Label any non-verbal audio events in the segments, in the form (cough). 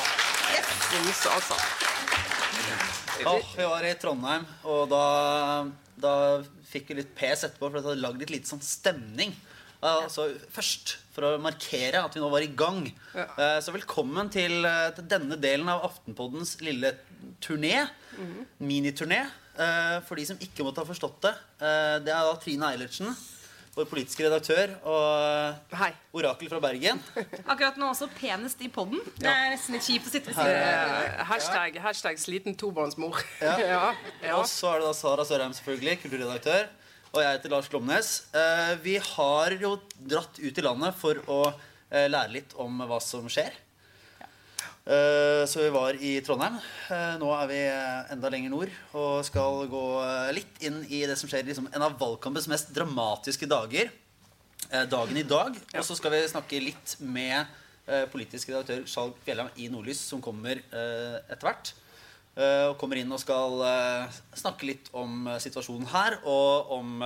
Kose, altså. Åh, vi var i Trondheim, og da, da fikk vi litt pes etterpå, for det hadde lagd litt litt sånn stemning. Altså, først, for å markere at vi nå var i gang. Eh, Så velkommen til, eh, til denne delen av Aftenpoddens lille turné. Miniturné. Eh, For de som ikke måtte ha forstått det. Eh, Det er da Trine Eilertsen, vår politiske redaktør, og Hei. orakel fra Bergen. Akkurat nå også penest i podden. Det er nesten litt kjipt å sitte ved siden av. Eh, hashtag, hashtag sliten tobarnsmor. Ja. (laughs) ja. ja. Og så er det da Sara Sørheim, selvfølgelig, kulturredaktør. Og jeg heter Lars Glomnes. Eh, vi har jo dratt ut i landet for å eh, lære litt om hva som skjer. Eh, så vi var i Trondheim. Eh, nå er vi enda lenger nord og skal gå eh, litt inn i det som skjer liksom, en av valgkampens mest dramatiske dager. Dagen i dag. Og så skal vi snakke litt med politisk redaktør Skjalg Fjellheim i Nordlys, som kommer etter hvert. Og kommer inn og skal snakke litt om situasjonen her, og om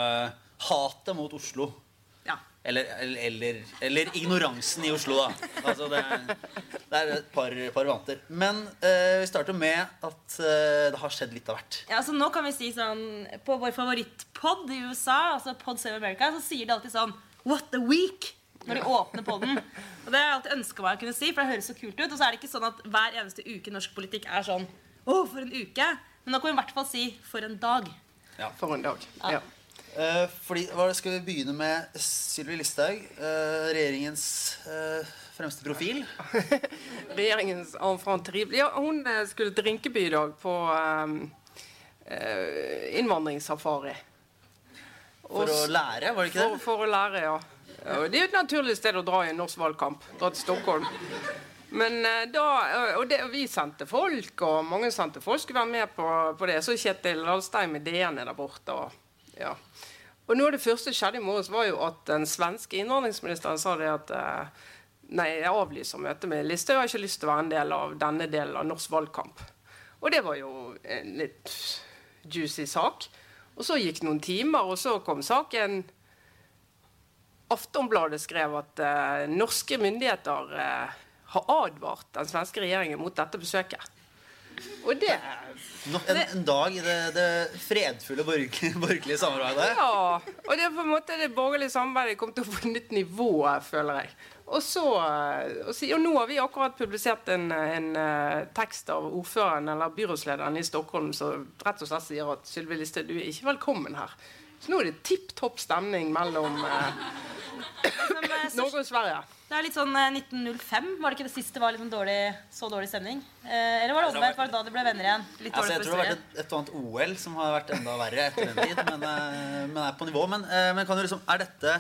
hatet mot Oslo. Eller, eller, eller, eller ignoransen i Oslo, da. Altså det, det er et par, par vanter. Men eh, vi starter med at eh, det har skjedd litt av hvert. Ja, altså nå kan vi si sånn På vår favorittpod i USA, altså Pod Save America, så sier de alltid sånn What a week! Når de åpner podden. Og det har jeg alltid ønska meg å kunne si, for det høres så kult ut. Og så er det ikke sånn at hver eneste uke norsk politikk er sånn Å, for en uke! Men nå kan vi i hvert fall si for en dag. Ja. For en dag. Ja. Ja. Eh, fordi, hva skal vi begynne med Sylvi Listhaug, eh, regjeringens eh, fremste profil. (laughs) Regjeringens enfant terrible. Ja, hun eh, skulle til Rinkeby i dag på innvandringssafari. For å lære, var det ikke det? for å lære, ja. Det er jo et naturlig sted å dra i en norsk valgkamp. Dra til Stockholm. Men da, og det, vi sendte folk, og mange sendte folk skulle være med på, på det. Så Kjetil Alstein med DN er der borte. Og, ja. og noe av det første som skjedde i morges, var jo at den svenske innvandringsministeren sa det at eh, Nei, jeg avlyser møtet med Listhaug. Jeg har ikke lyst til å være en del av denne delen av norsk valgkamp. Og det var jo en litt juicy sak. Og så gikk noen timer, og så kom saken Aftonbladet skrev at eh, norske myndigheter eh, har advart den svenske regjeringen mot dette besøket. Og det Nok en, en dag i det, det fredfulle borgerlige, (laughs) borgerlige samarbeidet. Ja. Og det er på en måte det borgerlige samarbeidet kom til å få et nytt nivå, føler jeg. Og så, eh, og, så, og nå har vi akkurat publisert en, en eh, tekst av ordføreren eller byrådslederen i Stockholm som rett og slett sier at Sylvi Listhaug, du er ikke velkommen her. Så nå er det tipp topp stemning mellom eh, eh, Norge og Sverige. Det er litt sånn eh, 1905. Var det ikke det siste var litt sånn dårlig, så dårlig stemning? Eh, eller var det omvendt? Var det da de ble venner igjen? Litt Altså, jeg tror det har vært et, et annet OL som har vært enda verre etter den tid. Men, eh, men er på nivå. Men, eh, men kan du liksom, er dette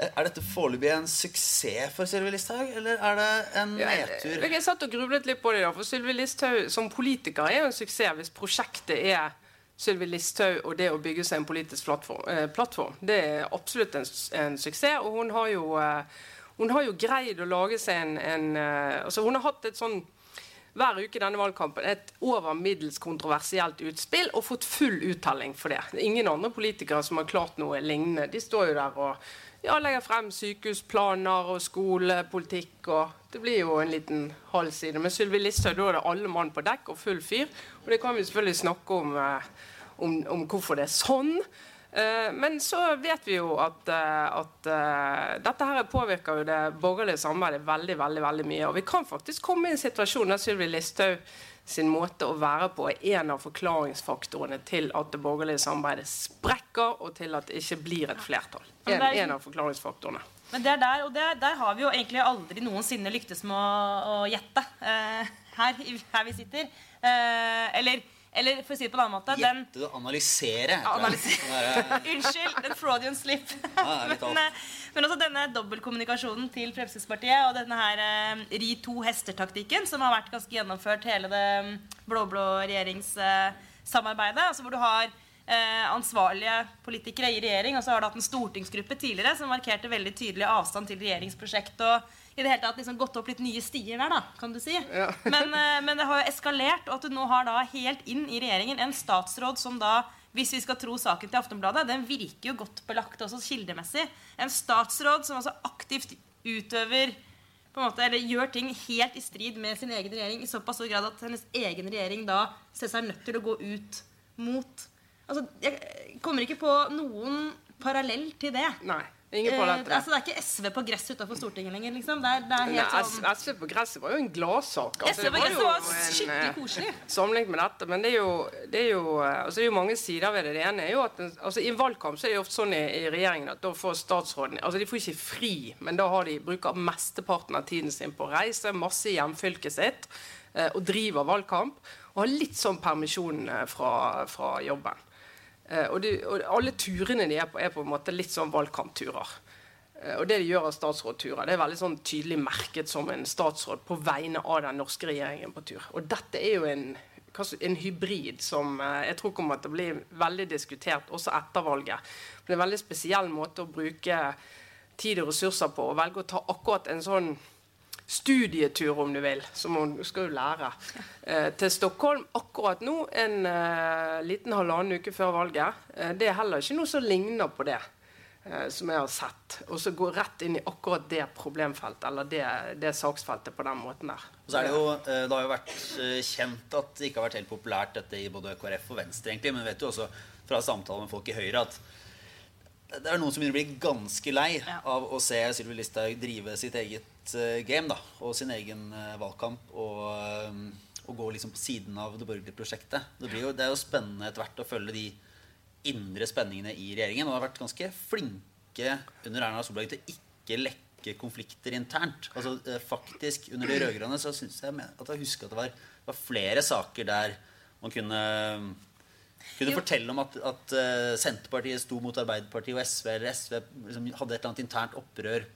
er dette foreløpig en suksess for Sylvi Listhaug, eller er det en nedtur? Jeg, jeg satt og grublet litt på det. da, for Sylvi Listhaug som politiker er jo en suksess hvis prosjektet er Sylvi Listhaug og det å bygge seg en politisk plattform. Eh, plattform. Det er absolutt en, en suksess. Og hun har jo, eh, hun har jo greid å lage seg en, en eh, altså Hun har hatt et sånn hver uke denne valgkampen et over middels kontroversielt utspill og fått full uttelling for det. Det ingen andre politikere som har klart noe lignende. De står jo der og ja, legger frem sykehusplaner og skolepolitikk. og Det blir jo en liten halv side. Men Sylvi Listhaug da er det alle mann på dekk og full fyr. Og det kan vi selvfølgelig snakke om, eh, om, om hvorfor det er sånn. Eh, Men så vet vi jo at, eh, at eh, dette her påvirker jo det borgerlige samarbeidet veldig veldig, veldig mye. Og vi kan faktisk komme i en situasjon der Sylvi Listhaug sin måte å være på er en av forklaringsfaktorene til at det borgerlige samarbeidet sprekker, og til at det ikke blir et flertall. En, en av forklaringsfaktorene. Men det er der, og det, der har vi jo egentlig aldri noensinne lyktes med å, å gjette eh, her, her vi sitter. Eh, eller, eller for å si det på en annen måte den, Gjette og analysere. Ja, analysere. (laughs) Unnskyld, den Freudian slip. (laughs) Ja, men, eh, men også denne dobbeltkommunikasjonen til Fremskrittspartiet og denne her eh, ri to hester-taktikken, som har vært ganske gjennomført hele det mm, blå-blå regjeringssamarbeidet. altså hvor du har eh, ansvarlige politikere i regjering, og så har du hatt en stortingsgruppe tidligere som markerte veldig tydelig avstand til regjeringsprosjektet. og i det hele tatt liksom gått opp litt nye stier der, da, kan du si. (laughs) men, eh, men det har jo eskalert, og at du nå har da helt inn i regjeringen en statsråd som da hvis vi skal tro saken til Aftenbladet, den virker jo godt belagt også kildemessig. En statsråd som altså aktivt utøver på en måte, eller gjør ting helt i strid med sin egen regjering i såpass stor grad at hennes egen regjering da ser seg nødt til å gå ut mot Altså, Jeg kommer ikke på noen parallell til det. Nei. Ingen Eh, altså, det er ikke SV på gress utenfor Stortinget lenger. liksom. Det er, det er helt Nei, sånn... SV på gresset var jo en gladsak. Altså, SV på gresset var, var skikkelig eh, koselig. Sammenlignet med dette. Men det er jo, det er jo, eh, altså det er jo mange sider ved det. Det ene er jo at altså I en valgkamp så er det ofte sånn i, i regjeringen at da får statsråden altså De får ikke fri, men da har de, bruker mesteparten av tiden sin på å reise masse i hjemfylket sitt eh, og driver valgkamp. Og har litt sånn permisjon fra, fra jobben. Eh, og, de, og alle turene de er på, er på en måte litt sånn valgkampturer. Eh, Og det de gjør av statsrådturer, det er veldig sånn tydelig merket som en statsråd på vegne av den norske regjeringen på tur. Og dette er jo en, en hybrid som eh, jeg tror kommer til å bli veldig diskutert også etter valget. Det er en veldig spesiell måte å bruke tid og ressurser på. Å velge å ta akkurat en sånn studietur, om du vil, som hun skal jo lære, eh, til Stockholm akkurat nå, en eh, liten halvannen uke før valget. Eh, det er heller ikke noe som ligner på det eh, som jeg har sett. Og så gå rett inn i akkurat det problemfeltet, eller det, det saksfeltet på den måten der. Og så er Det jo, det har jo vært kjent at det ikke har vært helt populært dette i både KrF og Venstre. egentlig, Men vet jo også fra samtaler med folk i Høyre at det er noen som begynner å bli ganske lei Ja. av å se Sylvi Listhaug drive sitt eget eh, game da, og sin egen eh, valgkamp. Og, eh, og gå liksom på siden av det borgerlige prosjektet. Det, blir jo, det er jo spennende etter hvert å følge de indre spenningene i regjeringen. Og har vært ganske flinke under Erna Solberg til ikke lekke konflikter internt. Altså faktisk Under de rød-grønne så syns jeg at jeg husker at det var, var flere saker der man kunne kunne du fortelle om at, at Senterpartiet sto mot Arbeiderpartiet og SV, eller SV liksom, hadde et eller annet internt opprør.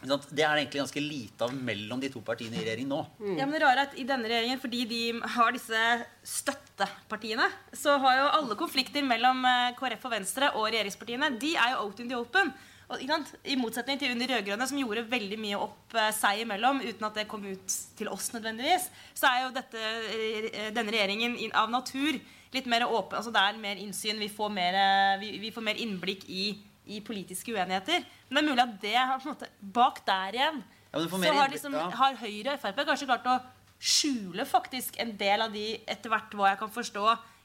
Det er det egentlig ganske lite av mellom de to partiene i regjering nå. Ja, men det rare er at i denne regjeringen, fordi de har disse støttepartiene, så har jo alle konflikter mellom eh, KrF og Venstre og regjeringspartiene, de er jo out in the open. Og? I motsetning til under de rød-grønne, som gjorde veldig mye opp eh, seg imellom uten at det kom ut til oss nødvendigvis, så er jo dette, eh, denne regjeringen av natur litt mer åpen. altså Det er mer innsyn. Vi får mer, vi, vi får mer innblikk i, i politiske uenigheter. Men det er mulig at det har på en måte Bak der igjen Ja, så har, liksom, ja. har Høyre og Frp kanskje klart å skjule faktisk en del av de, etter hvert hva jeg kan forstå,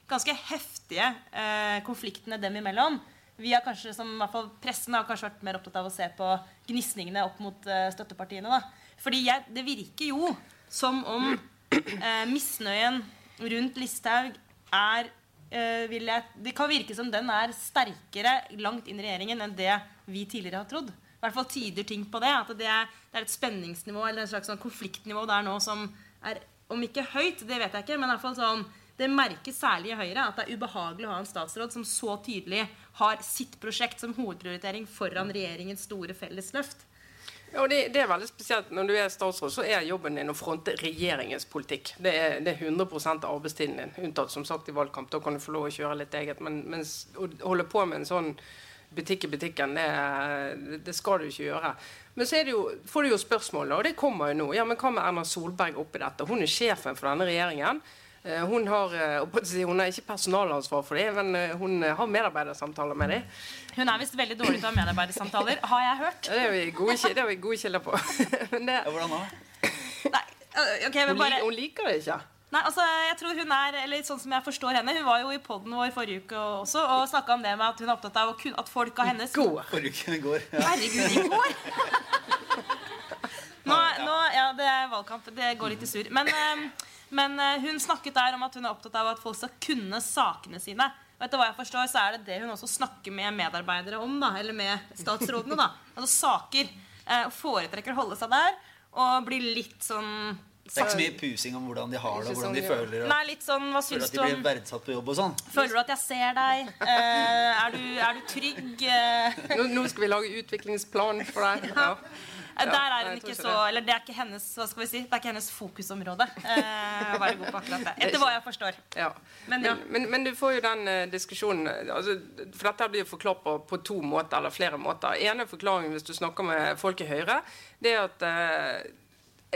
ganske heftige eh, konfliktene dem imellom. Vi har kanskje, som i hvert fall Pressen har kanskje vært mer opptatt av å se på gnisningene opp mot eh, støttepartiene. Da. Fordi jeg, det virker jo som om eh, misnøyen rundt Listhaug er jeg, Det kan virke som den er sterkere langt inn i regjeringen enn det vi tidligere har trodd. I hvert fall tyder ting på det. At det er, det er et spenningsnivå eller en slags sånn konfliktnivå der nå som er Om ikke høyt, det vet jeg ikke, men i hvert fall sånn det merkes særlig i Høyre at det er ubehagelig å ha en statsråd som så tydelig har sitt prosjekt som hovedprioritering foran regjeringens store fellesløft. Ja, og det, det er veldig spesielt Når du er statsråd, så er jobben din å fronte regjeringens politikk. Det er, det er 100 av arbeidstiden din, unntatt som sagt i valgkamp. Da kan du få lov å kjøre litt eget. Men mens, å holde på med en sånn butikk i butikken, det, det skal du ikke gjøre. Men så jo, får du jo spørsmål, og det kommer jo nå. Ja, men hva med Erna Solberg oppi dette? Hun er sjefen for denne regjeringen. Eh, Hun har, eh, hun har ikke personalansvar for det, men eh, hun har medarbeidersamtaler med dem. Hun er visst veldig dårlig til å ha medarbeidersamtaler, har jeg hørt. Det er vi gode, det er vi gode kilder på. (laughs) Men det, hvordan da? Nei, okay, hun, bare... hun liker det ikke. Nei, altså, jeg tror hun er, eller sånn som jeg forstår henne Hun var jo i podden vår forrige uke også og snakka om det med at hun er opptatt av kun, at folk av hennes Går. Forrige uke går. Ja. Herregud, i går! (laughs) Nå, nå, ja, det er valgkamp. Det går litt i surr. Men, eh, men eh, hun snakket der om at hun er opptatt av at folk skal kunne sakene sine. Og etter hva jeg forstår, så er det det hun også snakker med medarbeidere om. da, Eller med statsrådene. da, (laughs) Altså saker. eh, Og foretrekker å holde seg der. Og blir litt sånn Det er ikke så mye pusing om hvordan de har det, og hvordan de sånn, føler. Og Nei, litt sånn Hva føler syns at du de blir om verdsatt på jobb og sånn. Føler du at jeg ser deg? Eh, er, du, er du trygg? (laughs) Nå, nå skal vi lage utviklingsplan for deg. Ja. Der er hun ikke så. Eller det er ikke hennes hva skal vi si, det er ikke hennes fokusområde. Eh, å være god på akkurat det. (laughs) Etter hva jeg forstår. Ja. Men Men, ja. men, men, du får jo den eh, diskusjonen eh, altså, For dette blir jo forklart på, på to måter, eller flere måter. ene forklaringen hvis du snakker med folk i Høyre, det er at eh,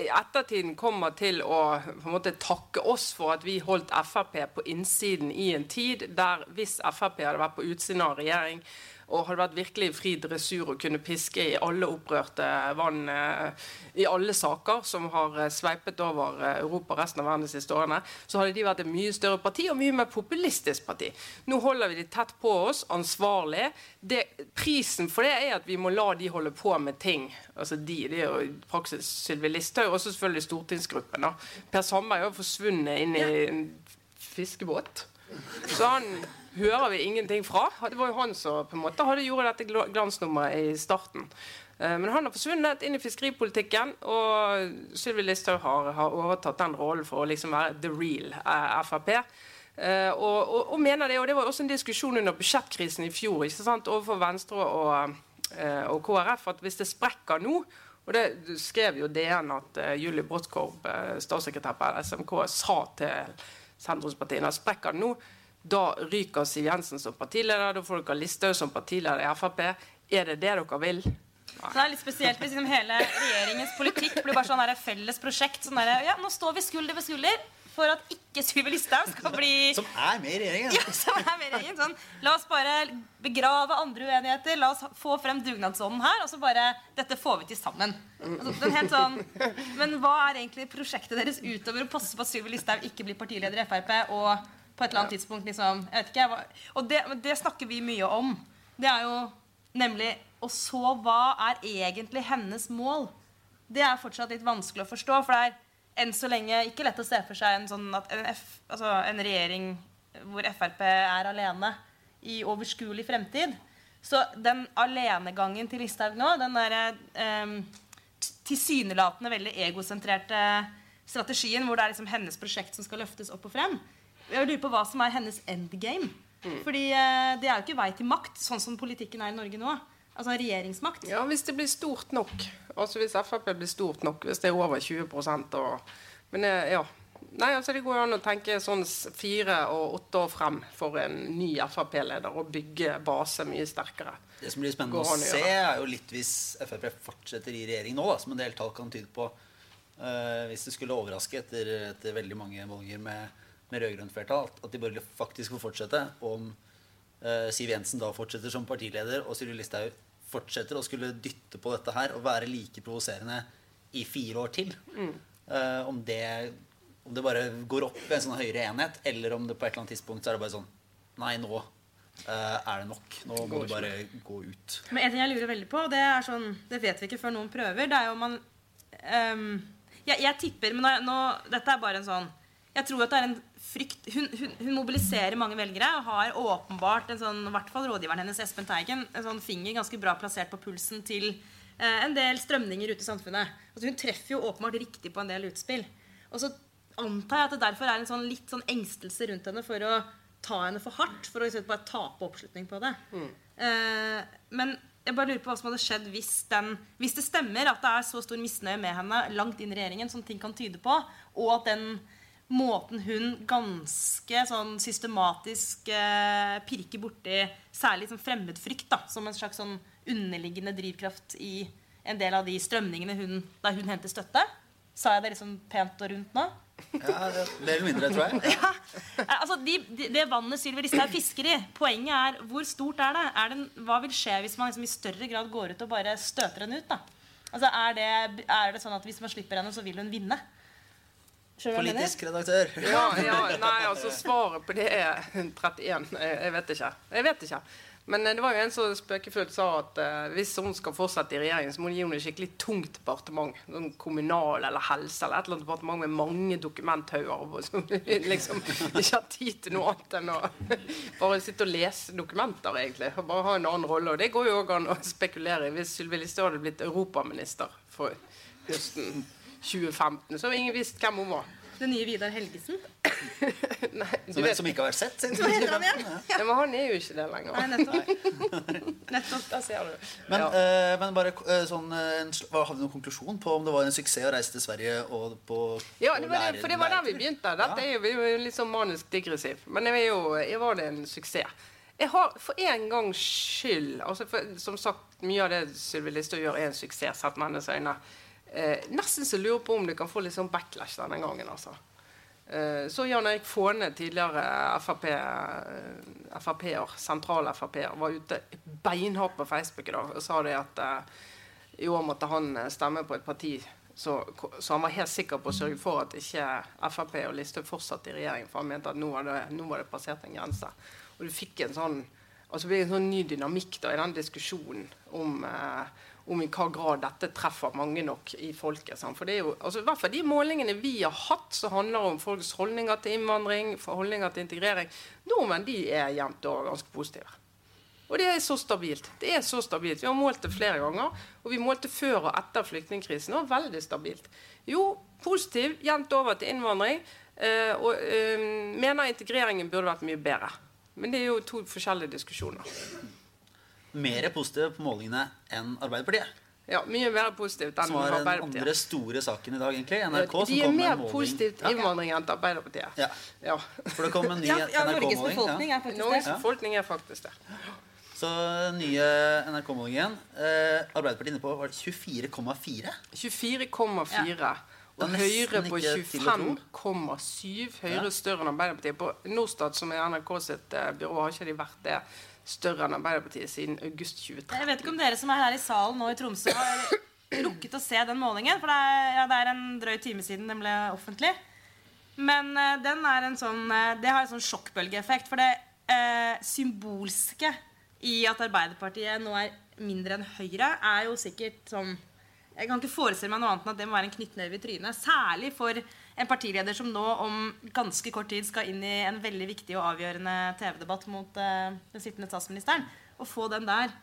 ettertiden kommer til å på en måte takke oss for at vi holdt Frp på innsiden i en tid der hvis Frp hadde vært på utsiden av regjering, og hadde vært virkelig fri dressur å kunne piske i alle opprørte vann eh, i alle saker som har eh, sveipet over eh, Europa og resten av verden de siste årene, så hadde de vært et mye større parti og mye mer populistisk parti. Nå holder vi de tett på oss, ansvarlig. Det, prisen for det er at vi må la de holde på med ting. Altså de, det er jo i praksis Sylvi Listhaug, og selvfølgelig stortingsgruppen. da. Per Sandberg har forsvunnet inn i en fiskebåt. Så han hører vi ingenting fra. Det var jo han som på en måte hadde gjort dette glansnummeret i starten. Eh, men han har forsvunnet inn i fiskeripolitikken, og Sylvi Listhaug har, har, overtatt den rollen for å liksom være the real eh, Frp. Uh, og, og, og, mener Det og det var også en diskusjon under budsjettkrisen i fjor ikke sant, overfor Venstre og, uh, og KrF at hvis det sprekker nå og det skrev jo DN at uh, Julie Brodtkorb, statssekretær på SMK, sa til sentrumspartiene at sprekker det nå, da ryker Siv Jensen som partileder, da får dere Listhaug som partileder i Frp. Er det det dere vil? Så Det er litt spesielt hvis liksom hele regjeringens politikk blir bare sånn et felles prosjekt. Sånn der, ja, nå står vi skulder ved skulder for at ikke Sylvi Listhaug skal bli Som er med i regjeringen. Ja, som er med i regjeringen. Sånn, la oss bare begrave andre uenigheter. La oss få frem dugnadsånden her. Og så bare Dette får vi til sammen. Altså, sånn, men hva er egentlig prosjektet deres utover å passe på at Sylvi Listhaug ikke blir partileder i Frp? og på et eller annet tidspunkt. Liksom, jeg vet ikke, og det, det, snakker vi mye om. Det er jo nemlig Og så hva er egentlig hennes mål? Det er fortsatt litt vanskelig å forstå. For det er enn så lenge ikke lett å se for seg en, sånn en, F, altså en regjering hvor Frp er alene i overskuelig fremtid. Så den alenegangen til Listhaug nå, den derre eh, tilsynelatende veldig egosentrerte strategien hvor det er liksom hennes prosjekt som skal løftes opp og frem, jeg lurer på hva som er hennes endgame. Mm. Fordi eh, det er jo ikke vei til makt, sånn som politikken er i Norge nå. Altså regjeringsmakt. Ja, Hvis det blir stort nok. Altså Hvis Frp blir stort nok, hvis det er over 20 og, Men eh, ja. Nei, altså Det går jo an å tenke sånn fire og åtte år frem for en ny Frp-leder og bygge base mye sterkere. Det som blir spennende å se, er jo litt hvis Frp fortsetter i regjering nå, da, som en del tall kan tyde på. Uh, hvis det skulle overraske etter, etter veldig mange valger med med rød-grønt flertall, at de borgerlige faktisk får fortsette. Om eh, Siv Jensen da fortsetter som partileder, og Sylvi Listhaug fortsetter å skulle dytte på dette her og være like provoserende i fire år til. Mm. Eh, om, det, om, det, bare går opp i en sånn høyere enhet, eller om det på et eller annet tidspunkt så er det bare sånn Nei, nå eh, er det nok. Nå må du bare gå ut. Men en ting jeg lurer veldig på, det er sånn Det vet vi ikke før noen prøver. Det er jo om man um, jeg, jeg, tipper Men nå, nå, dette er bare en sånn jeg tror at det er en frykt hun, hun, hun, mobiliserer mange velgere og har åpenbart en sånn, i hvert fall rådgiveren hennes Espen Teigen, en sånn finger ganske bra plassert på pulsen til eh, en del strømninger ute i samfunnet. Altså, hun treffer jo åpenbart riktig på en del utspill. Og så antar jeg at det derfor er en sånn litt sånn engstelse rundt henne for å ta henne for hardt, for å bare tape oppslutning på det. Mm. Eh, men jeg bare lurer på hva som hadde skjedd hvis, den, hvis det stemmer at det er så stor misnøye med henne langt inn i regjeringen som ting kan tyde på, og at den måten hun ganske sånn systematisk eh, pirker borti særlig sånn fremmedfrykt da, som en slags sånn underliggende drivkraft i en del av de strømningene hun, der hun henter støtte. Sa jeg det liksom pent og rundt nå? Ja, det Mer eller mindre, tror jeg. Ja. Altså, de, de, det vannet Sylvi Listhaug fisker i, poenget er hvor stort er det? Er det hva vil skje hvis man liksom i større grad går ut og bare støter henne ut? da? Altså, er det, er det sånn at hvis man slipper henne, så vil hun vinne? Politisk redaktør. (laughs) Ja, ja, nei, altså Svaret på det er 31. Jeg, jeg, vet ikke. Jeg vet ikke. Men eh, det var jo en som spøkefullt sa at uh, hvis hun skal fortsette i regjering, så må hun gi henne et skikkelig tungt departement. Sånn kommunal eller helse eller et eller annet departement med mange dokumenthauger. Som (laughs) liksom ikke har tid til noe annet enn å (laughs) bare sitte og lese dokumenter, egentlig. Og bare ha en annen rolle. Og det går jo òg an å spekulere i. Hvis Sylvi Listhaug hadde blitt europaminister for høsten 2015. Så ingen visste hvem hun var. Den nye Vidar Helgesen? (laughs) Nei, som, vet, som, ikke har vært sett siden 2015? Ja. ja. men han er jo ikke det lenger. Nei, nettopp. (laughs) nettopp. Da ser du. Men, ja. uh, men bare uh, sånn en, Hadde du noen konklusjon på om det var en suksess å reise til Sverige og på Ja, det var det, for det var der vi begynte. Dette er jo, jo litt sånn manisk digressiv. Men jeg, jo, jeg var det en suksess. Jeg har for en gangs skyld altså for, Som sagt, mye av det Sylvi Listhaug gjør, er en suksess, sett med hennes øyne. Eh, nesten så lurer på om det kan få litt sånn backlash denne gangen. altså. Eh, så Jan Erik Faane, tidligere Frp, eh, Frp-er, sentral Frp-er, var ute beinhardt på Facebook i dag og sa det at eh, i år måtte han eh, stemme på et parti så, så, han var helt sikker på å sørge for at ikke Frp og Listhaug fortsatte i regjering. For han mente at nå var det, nå var det passert en grense. Og du fikk en sånn altså det ble en sånn ny dynamikk da, i den diskusjonen om, eh, om, i hva grad dette treffer mange nok i folket. Sant? For det er jo, altså, i hvert fall De målingene vi har hatt som handler om folks holdninger til innvandring, holdninger til integrering, nordmenn de er jevnt over ganske positive. Og det er så stabilt. Det er så stabilt. Vi har målt det flere ganger. Og vi målte før og etter flyktningkrisen. var veldig stabilt. Jo, positiv, jevnt over til innvandring. Eh, og eh, mener integreringen burde vært mye bedre. Men det er jo to forskjellige diskusjoner. Mer positive på målingene enn Arbeiderpartiet. Ja, mye mer positivt enn Arbeiderpartiet. Som var den andre store saken i dag, egentlig. NRK De er mer positivt innvandring enn Arbeiderpartiet. Ja. ja. For det kom en ny (laughs) ja, ja, NRK-måling. Norges befolkning er faktisk Norges befolkning er faktisk det. Så nye NRK-målingen. Eh, Arbeiderpartiet inne på var det 24,4. 24,4. Det Og Høyre på ikke til å tro. 25,7. Høyre større enn Arbeiderpartiet. På Norstat, som er NRK sitt eh, byrå, har ikke de vært det større enn Arbeiderpartiet siden august 23. Jeg vet ikke om dere som er her i salen nå i Tromsø, har rukket å se den målingen. For det er, ja, det er en drøy time siden den ble offentlig. Men uh, den er en sånn, uh, det har en sånn sjokkbølgeeffekt. For det uh, symbolske i at Arbeiderpartiet nå er mindre enn Høyre, er jo sikkert sånn Jeg kan ikke forestille meg noe annet enn at det må være en knyttneve i trynet. Særlig for en partileder som nå om ganske kort tid skal inn i en veldig viktig og avgjørende TV-debatt mot uh, den sittende statsministeren. Å få den der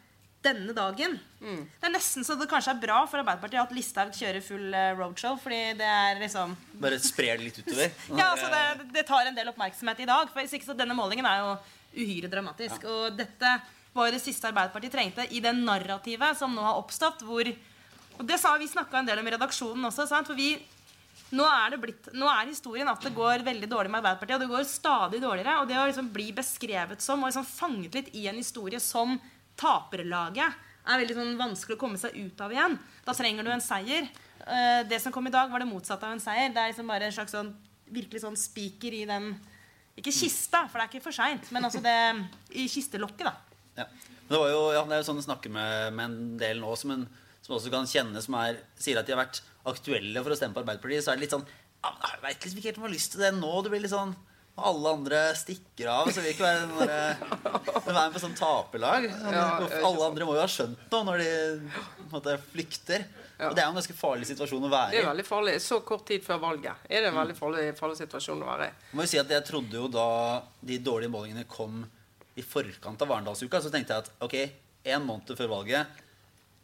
denne dagen. Det er nesten så det kanskje er bra for Arbeiderpartiet at Listhaug kjører full eh, roadshow, fordi det er liksom (laughs) Bare sprer det litt utover. (laughs) ja, altså det, det tar en del oppmerksomhet i dag. For hvis ikke så Denne målingen er jo uhyre dramatisk. Og dette var jo det siste Arbeiderpartiet trengte i det narrativet som nå har oppstått. hvor Og det sa vi snakka en del om i redaksjonen også. Sant? For vi nå er, blitt, nå er historien at det går veldig dårlig med Arbeiderpartiet. Og det går stadig dårligere. Og det å liksom bli beskrevet som og liksom fanget litt i en historie som taperlaget er veldig sånn vanskelig å komme seg ut av igjen. Da trenger du en seier. Eh, Det som kom i dag, var det motsatte av en seier. Det er liksom bare en slags sånn, virkelig sånn spiker i den Ikke kista, for det er ikke for seint, men altså det i kistelokket, da. Ja. Det, var jo, ja, det er jo sånn å snakke med, med en del nå som, en, som også kan kjenne som er, sier at de har vært aktuelle for å stemme på Arbeiderpartiet. Så er det litt sånn ja, men Jeg veit liksom ikke helt om jeg har lyst til det nå. Du blir litt sånn alle andre stikker av. Så vil ikke være den der, være med på sånn taperlag. Sånn, Ja, alle andre må jo ha skjønt noe når de måte, flykter. Og det er jo en ganske farlig situasjon å være i. Det er veldig farlig. Så kort tid før valget er det en veldig farlig, farlig situasjon å være i. Jeg må jo si at Jeg trodde jo da de dårlige målingene kom i forkant av Varendalsuka, så tenkte jeg at ok, en måned før valget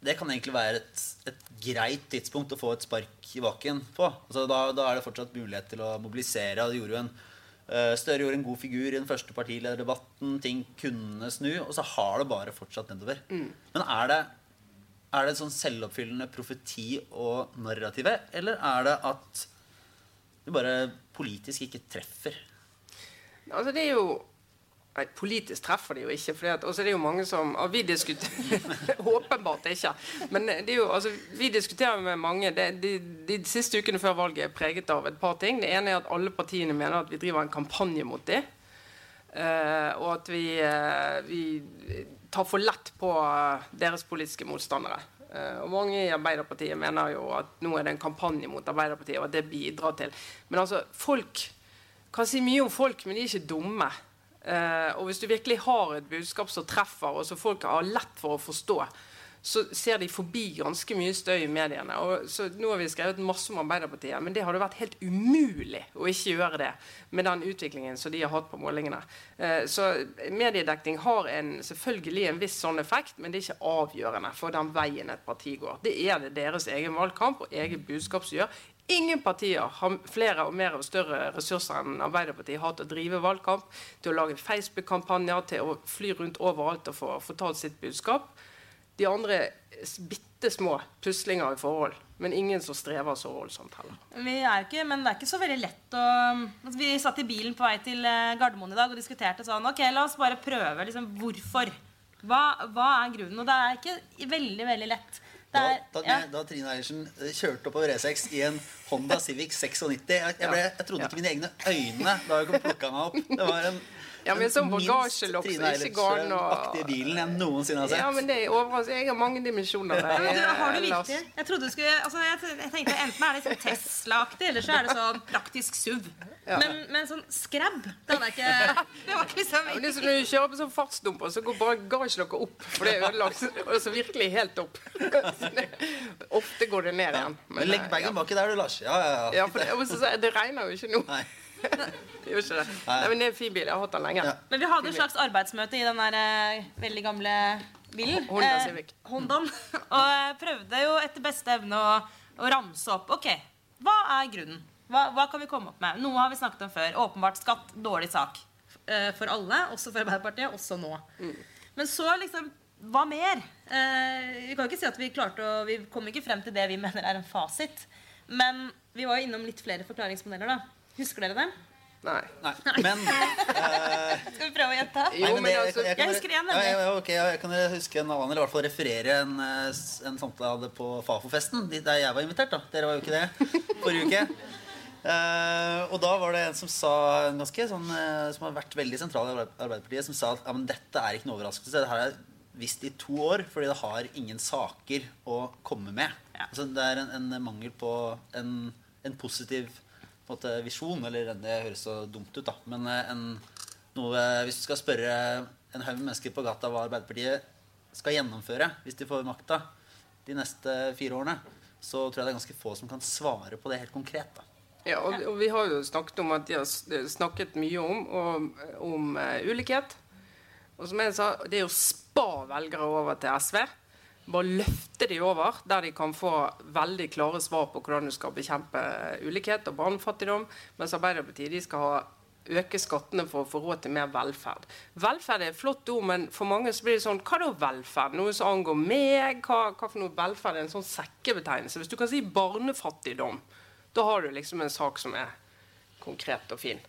det kan egentlig være et, et greit tidspunkt å få et spark i baken på. Altså, da, da er det fortsatt mulighet til å mobilisere. det gjorde jo en eh, Støre gjorde en god figur i den første partilederdebatten. Ting kunne snu. Og så har det bare fortsatt nedover. Men er det, er det en sånn selvoppfyllende profeti og narrativet, eller er det at du bare politisk ikke treffer? Altså, det er jo Nei, politisk treffer de jo ikke. Og så er det jo mange som og Vi diskuterer (laughs) Åpenbart ikke. Men er jo, altså, vi diskuterer med mange det, de, de siste ukene før valget er preget av et par ting. Det ene er at alle partiene mener at vi driver en kampanje mot dem. Uh, og at vi, uh, vi tar for lett på uh, deres politiske motstandere. Eh, og mange i Arbeiderpartiet mener jo at nå er det en kampanje mot Arbeiderpartiet, og at det bidrar til Men altså, folk kan si mye om folk, men de er ikke dumme. Eh, og hvis du virkelig har et budskap som treffer, og som folk har lett for å forstå, så ser de forbi ganske mye støy i mediene. Og så Nå har vi skrevet masse om Arbeiderpartiet, men det hadde vært helt umulig å ikke gjøre det med den utviklingen som de har hatt på målingene. Eh, så mediedekning har en, selvfølgelig en viss sånn effekt, men det er ikke avgjørende for den veien et parti går. Det er det deres egen valgkamp og eget budskap som gjør. Ingen partier har flere og mer og større ressurser enn Arbeiderpartiet har til å drive valgkamp, til å lage Facebook-kampanjer, til å fly rundt overalt og få fortalt sitt budskap. De andre bitte små puslinger i forhold, men ingen som strever så voldsomt heller. Vi er ikke, men det er ikke så veldig lett å Vi satt i bilen på vei til eh, Gardermoen i dag og diskuterte sånn Ok, la oss bare prøve. liksom, Hvorfor? Hva, hva er grunnen? Og det er ikke veldig, veldig lett. Det Da, er, da, ja. da Trine Eilertsen eh, kjørte oppover E6 i en Honda Civic 96 Jeg, jeg, ble, jeg trodde ikke mine egne øyne da jeg kom plukka meg opp. Det var en Ja, men sånn Trine som ikke går an å- Eilertsen-aktige bilen jeg noensinne har sett. Ja, men det er overraskende. Jeg har mange dimensjoner. Ja, men du, har du eh, virkelig? Jeg trodde du skulle altså jeg, jeg tenkte Enten er det sånn Tesla-aktig, eller så er det sånn praktisk SUV. Ja. Men, men sånn skrab Det hadde jeg ikke (laughs) Det var ikke liksom Ja, men det er som når du kjører på sånn fartsdumper, så går bare gasj dere opp. For det er ødelagt. Og så virkelig helt opp. Det, (laughs) ofte går det ned igjen. Men legg eh, bagen baki der, du, Lars. Ja, ja, ja. Ja, for det, så- det regner jo ikke nå. Nei. (laughs) Det gjør ikke det. Nei, men det er en fin bil. Jeg har hatt den lenge. Ja. Men vi hadde et slags arbeidsmøte i den der eh, veldig gamle bilen. Honda Eh, Civic. Hondaen. Og jeg prøvde jo etter beste evne å, å ramse opp. Ok, hva er grunnen? Hva, hva kan vi komme opp med? Noe har vi snakket om før. Åpenbart skatt, dårlig sak. Eh, for alle, også for Arbeiderpartiet, også nå. Men så liksom Hva mer? Eh, vi kan ikke si at vi klarte å Vi kom ikke frem til det vi mener er en fasit. Men vi var jo innom litt flere forklaringsmodeller, da. Husker dere dem? Nei. Nei. Men uh, (laughs) Skal vi prøve å gjette? Jo, Nei, men det- altså, jeg, jeg husker en, ja, nemlig. ja, ja, ok, ja, Jeg kan huske en annen, eller i hvert fall referere en, eh, en samtale jeg hadde på Fafo-festen. Der jeg var invitert. da Dere var jo ikke det forrige uke. (laughs) Eh, og da var det en som sa en ganske sånn uh, Som har vært veldig sentral i Arbeiderpartiet, som sa at ja, men dette er ikke noe overraskelse. Det her er visst i to år, fordi det har ingen saker å komme med. Ja. Altså, det er en, en mangel på en, en positiv på måte, visjon. Eller det høres så dumt ut, da. Men eh, en, noe, hvis du skal spørre en haug mennesker på gata hva Arbeiderpartiet skal gjennomføre hvis de får makta de neste fire årene, så tror jeg det er ganske få som kan svare på det helt konkret. da. Ja, og, og vi har jo snakket om at de har snakket mye om, om, om uh, ulikhet. Og som jeg sa, det er å spa velgere over til SV. Bare løfte de over, der de kan få veldig klare svar på hvordan du skal bekjempe ulikhet og barnefattigdom. Mens Arbeiderpartiet de skal ha øke skattene for å få råd til mer velferd. Velferd er et flott ord, men for mange så blir det sånn Hva da velferd? Noe som angår meg? Hva, hva for noe velferd er en sånn sekkebetegnelse? Hvis du kan si barnefattigdom, da har du liksom en sak som er konkret og fin.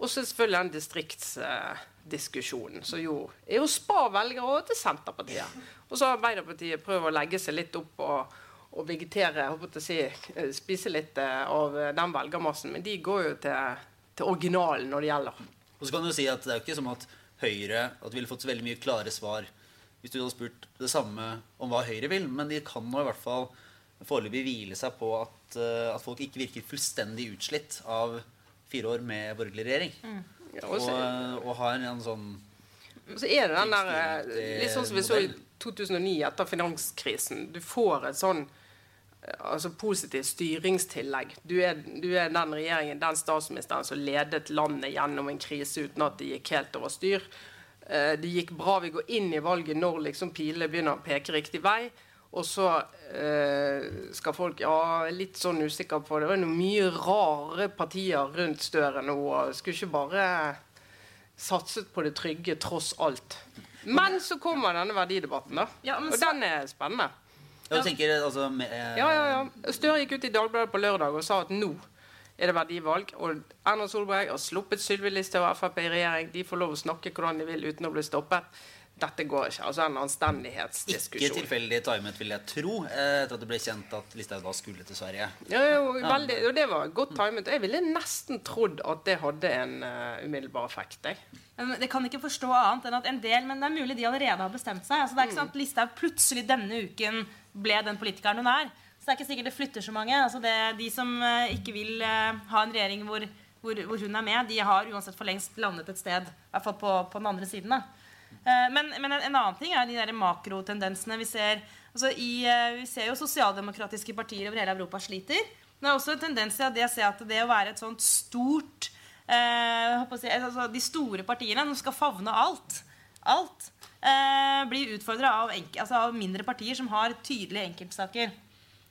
Og så selvfølgelig den distriktsdiskusjonen, som jo er å spa velgere over til Senterpartiet. Og så har Arbeiderpartiet prøvd å legge seg litt opp og, og vegetere, si, eh, spise litt eh, av eh, den velgermassen. Men de går jo til, til originalen når det gjelder. Og så kan du si at det er jo ikke som at Høyre at vi ville fått veldig mye klare svar hvis du hadde spurt det samme om hva Høyre vil, men de kan nå i hvert fall foreløpig hvile seg på at, eh, at folk ikke virker fullstendig utslitt av fire år med borgerlig regjering. Ja, Og, og har en, en sånn så er det den der eh, Litt sånn som vi så i 2009 etter finanskrisen. Du får et sånn eh, altså positivt styringstillegg. Du er, du er den regjeringen, den statsministeren som ledet landet gjennom en krise uten at det gikk helt over styr. Eh, Det gikk bra. Vi går inn i valget når liksom pilene begynner å peke riktig vei. Og så eh, skal folk Ja, litt sånn usikker på det. Det var noen mye rare partier rundt Støre nå. og Skulle ikke bare satset på det trygge tross alt. Men så kommer denne verdidebatten, da. Ja, så... og den er spennende. Ja, du tenker altså med, Ja, ja, ja. Støre gikk ut i Dagbladet på lørdag og sa at nå er det verdivalg. Og Erna Solberg har sluppet Sylvi Listhaug og Frp i regjering. De får lov å snakke hvordan de vil uten å bli stoppet. Dette går ikke. Altså en anstendighetsdiskusjon. Ikke tilfeldig timet, vil jeg tro, eh, etter at det ble kjent at Listhaug da skulle til Sverige. Ja, jo, veldig, og det var godt timet. Jeg ville nesten trodd at det hadde en uh, umiddelbar effekt. Jeg. Det kan ikke forstå annet enn at en del, men det er mulig de allerede har bestemt seg. Altså, det er ikke sant, Listhaug plutselig denne uken ble den politikeren hun er. Så det er ikke sikkert det flytter så mange. Altså, det, de som uh, ikke vil uh, ha en regjering hvor, hvor, hvor hun er med, de har uansett for lengst landet et sted. I hvert fall på, på den andre siden. da. Eh, men, men en, en annen ting er de der makrotendensene vi ser. Altså, i, eh, vi ser jo sosialdemokratiske partier over hele Europa sliter. Men det er også en tendens til at det, at det å være et sånt stort eh, si, altså, De store partiene som skal favne alt, alt eh, blir utfordra av, altså, av mindre partier som har tydelige enkeltsaker.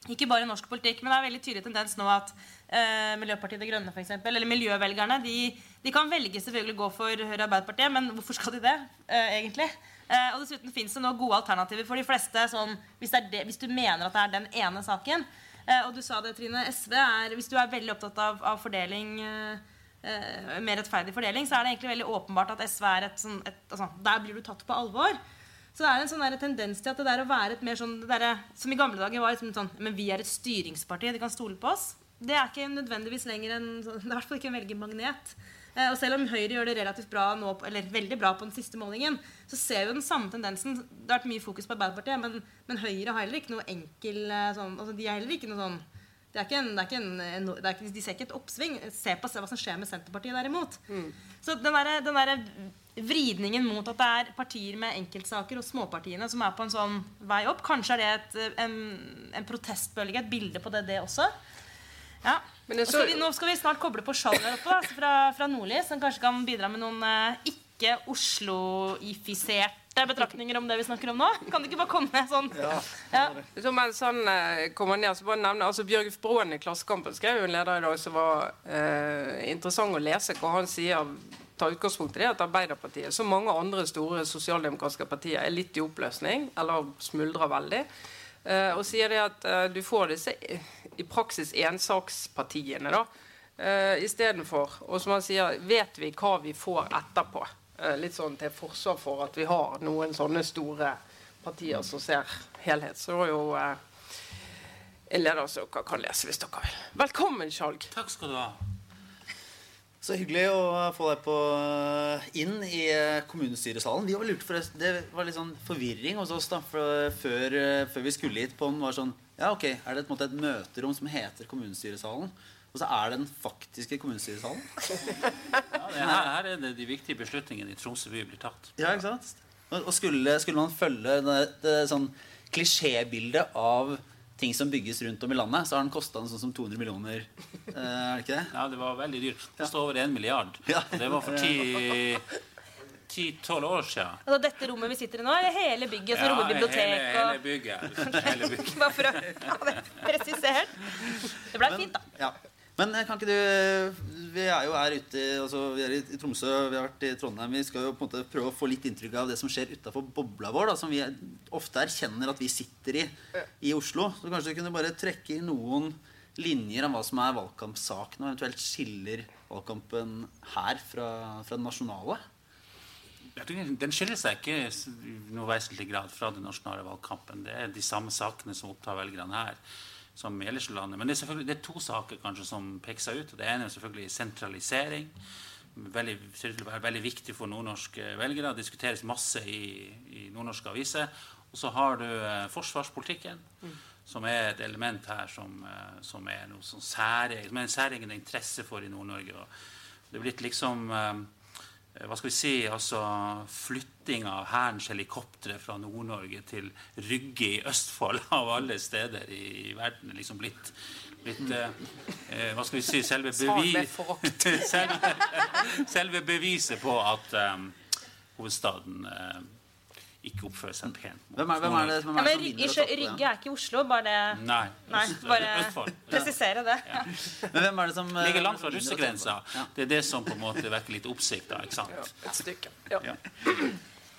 Ikke bare i norsk politikk, men det er en veldig tydelig tendens nå at eh, Miljøpartiet De Grønne eksempel, eller miljøvelgerne de, de kan velge selvfølgelig gå for Høyre Arbeiderpartiet, men hvorfor skal de det, eh, egentlig? Eh, og dessuten fins det nå gode alternativer for de fleste. Sånn, hvis, det hvis du mener at det er den ene saken. Eh, og du sa det, Trine. SV er, Hvis du er veldig opptatt av, av fordeling eh, eh, mer rettferdig fordeling, så er det egentlig veldig åpenbart at SV er et sånn altså, Der blir du tatt på alvor. Så det er en sånn der tendens til at det der å være et mer sånn der, Som i gamle dager var liksom sånn Men vi er et styringsparti, de kan stole på oss. Det er ikke nødvendigvis lenger en (laughs) Det er i hvert fall ikke en velgermagnet. Eh, og selv om Høyre gjør det relativt bra nå, eller veldig bra på den siste målingen, så ser vi den samme tendensen. Det har vært mye fokus på Arbeiderpartiet, men, men Høyre har heller ikke noe enkel eh, sånn, altså De har heller ikke noe sånn det er ikke en, det er ikke en, en, det er ikke, de ser ikke et oppsving. Se på se hva som skjer med Senterpartiet, derimot. Mm. Så den der, den der vridningen mot at det er partier med enkeltsaker og småpartiene som er på en sånn vei opp, kanskje er det et, en, en protestbølge, et bilde på det, det også. Ja. Men så- skal vi, nå skal vi snart koble på Sjall her oppe, da, altså fra, fra Nordli, som kanskje kan bidra med noen eh, ikke Oslo-ifiserte betraktninger om det vi snakker om nå. Kan du ikke bare komme med sånn? Ja. Så mens han eh, kommer ned, så bare nevne altså Bjørgulf Broen i Klassekampen skrev jo en leder i dag som var eh, interessant å lese, hvor han sier tar utgangspunkt i det at Arbeiderpartiet, som mange andre store sosialdemokratiske partier, er litt i oppløsning, eller smuldrer veldig. Eh, og sier det at eh, du får disse i, praksis ensakspartiene, da. Uh, Istedenfor. Og som han sier, vet vi hva vi får etterpå? Uh, litt sånn til forsvar for at vi har noen sånne store partier som ser helhet. Så det var jo uh, en leder som dere kan lese hvis dere vil. Velkommen, Skjalg. Takk skal du ha. Så hyggelig å få deg på inn i kommunestyresalen. Vi var lurt forresten, Det var litt sånn forvirring hos oss da, for, før, før vi skulle hit. på den var sånn, ja ok, Er det måte et møterom som heter kommunestyresalen? Og så er det den faktiske kommunestyresalen? (laughs) Ja, det her, her er det de viktige beslutningene i Tromsø by blir tatt. Ja, ikke sant? Og, skulle, skulle man følge det, det sånn klisjébildet av ting som bygges rundt om i landet, så har den kosta sånn som 200 millioner. Eh, er det ikke det? Ja, det var veldig dyrt. Det står over en milliard. Ja. Det var for (laughs) ti-tolv år siden. Altså dette rommet vi sitter i nå, eller hele bygget Ja, bibliotek hele, hele og bygget. Hele bygget. (laughs) Bare for å ha det presisert. Det ble fint, da. Ja. Men eh, kan ikke du Vi er jo her ute altså Vi er i, i Tromsø, vi har vært i Trondheim. Vi skal jo på en måte prøve å få litt inntrykk av det som skjer utafor bobla vår, da, som vi ofte erkjenner at vi sitter i i Oslo. Så kanskje du kunne bare trekke i noen linjer om hva som er valgkampsaken, og eventuelt skiller valgkampen her fra, fra den nasjonale? Jeg tror Den skiller seg ikke i noe vesentlig grad fra den nasjonale valgkampen. Det er de samme sakene som opptar velgerne her som ellers i landet. Men det er det er to saker kanskje som peker seg ut. Det ene er selvfølgelig sentralisering. Veldig, ser ut til å være veldig viktig for nordnorske velgere. Det Diskuteres masse i, i nordnorske aviser. Og så har du eh, forsvarspolitikken, som er et element her som, eh, som er noe sånn særegen, som er en særegen interesse for i Nord-Norge. Det er blitt liksom eh, hva skal vi si, altså flytting av Hærens helikoptre fra Nord-Norge til Rygge i Østfold, (laughs) av alle steder i, verden, er liksom blitt, blitt eh, eh, Hva skal vi si selve, Sa med bevi forakt. (laughs) selve, selve beviset på at eh, hovedstaden eh, ikke oppføre seg pent. Hvem er, hvem er det, hvem er det men som Rygge, vinner? og Rygge er ikke Oslo, bare det Nei. Nei, bare Østfold. presisere det. Men hvem er det som eh, Ligger langt fra russegrensa. Ja. Det er det som på en måte vekker litt oppsikt. da, ikke sant? Ja, et stykke. Ja. Ja.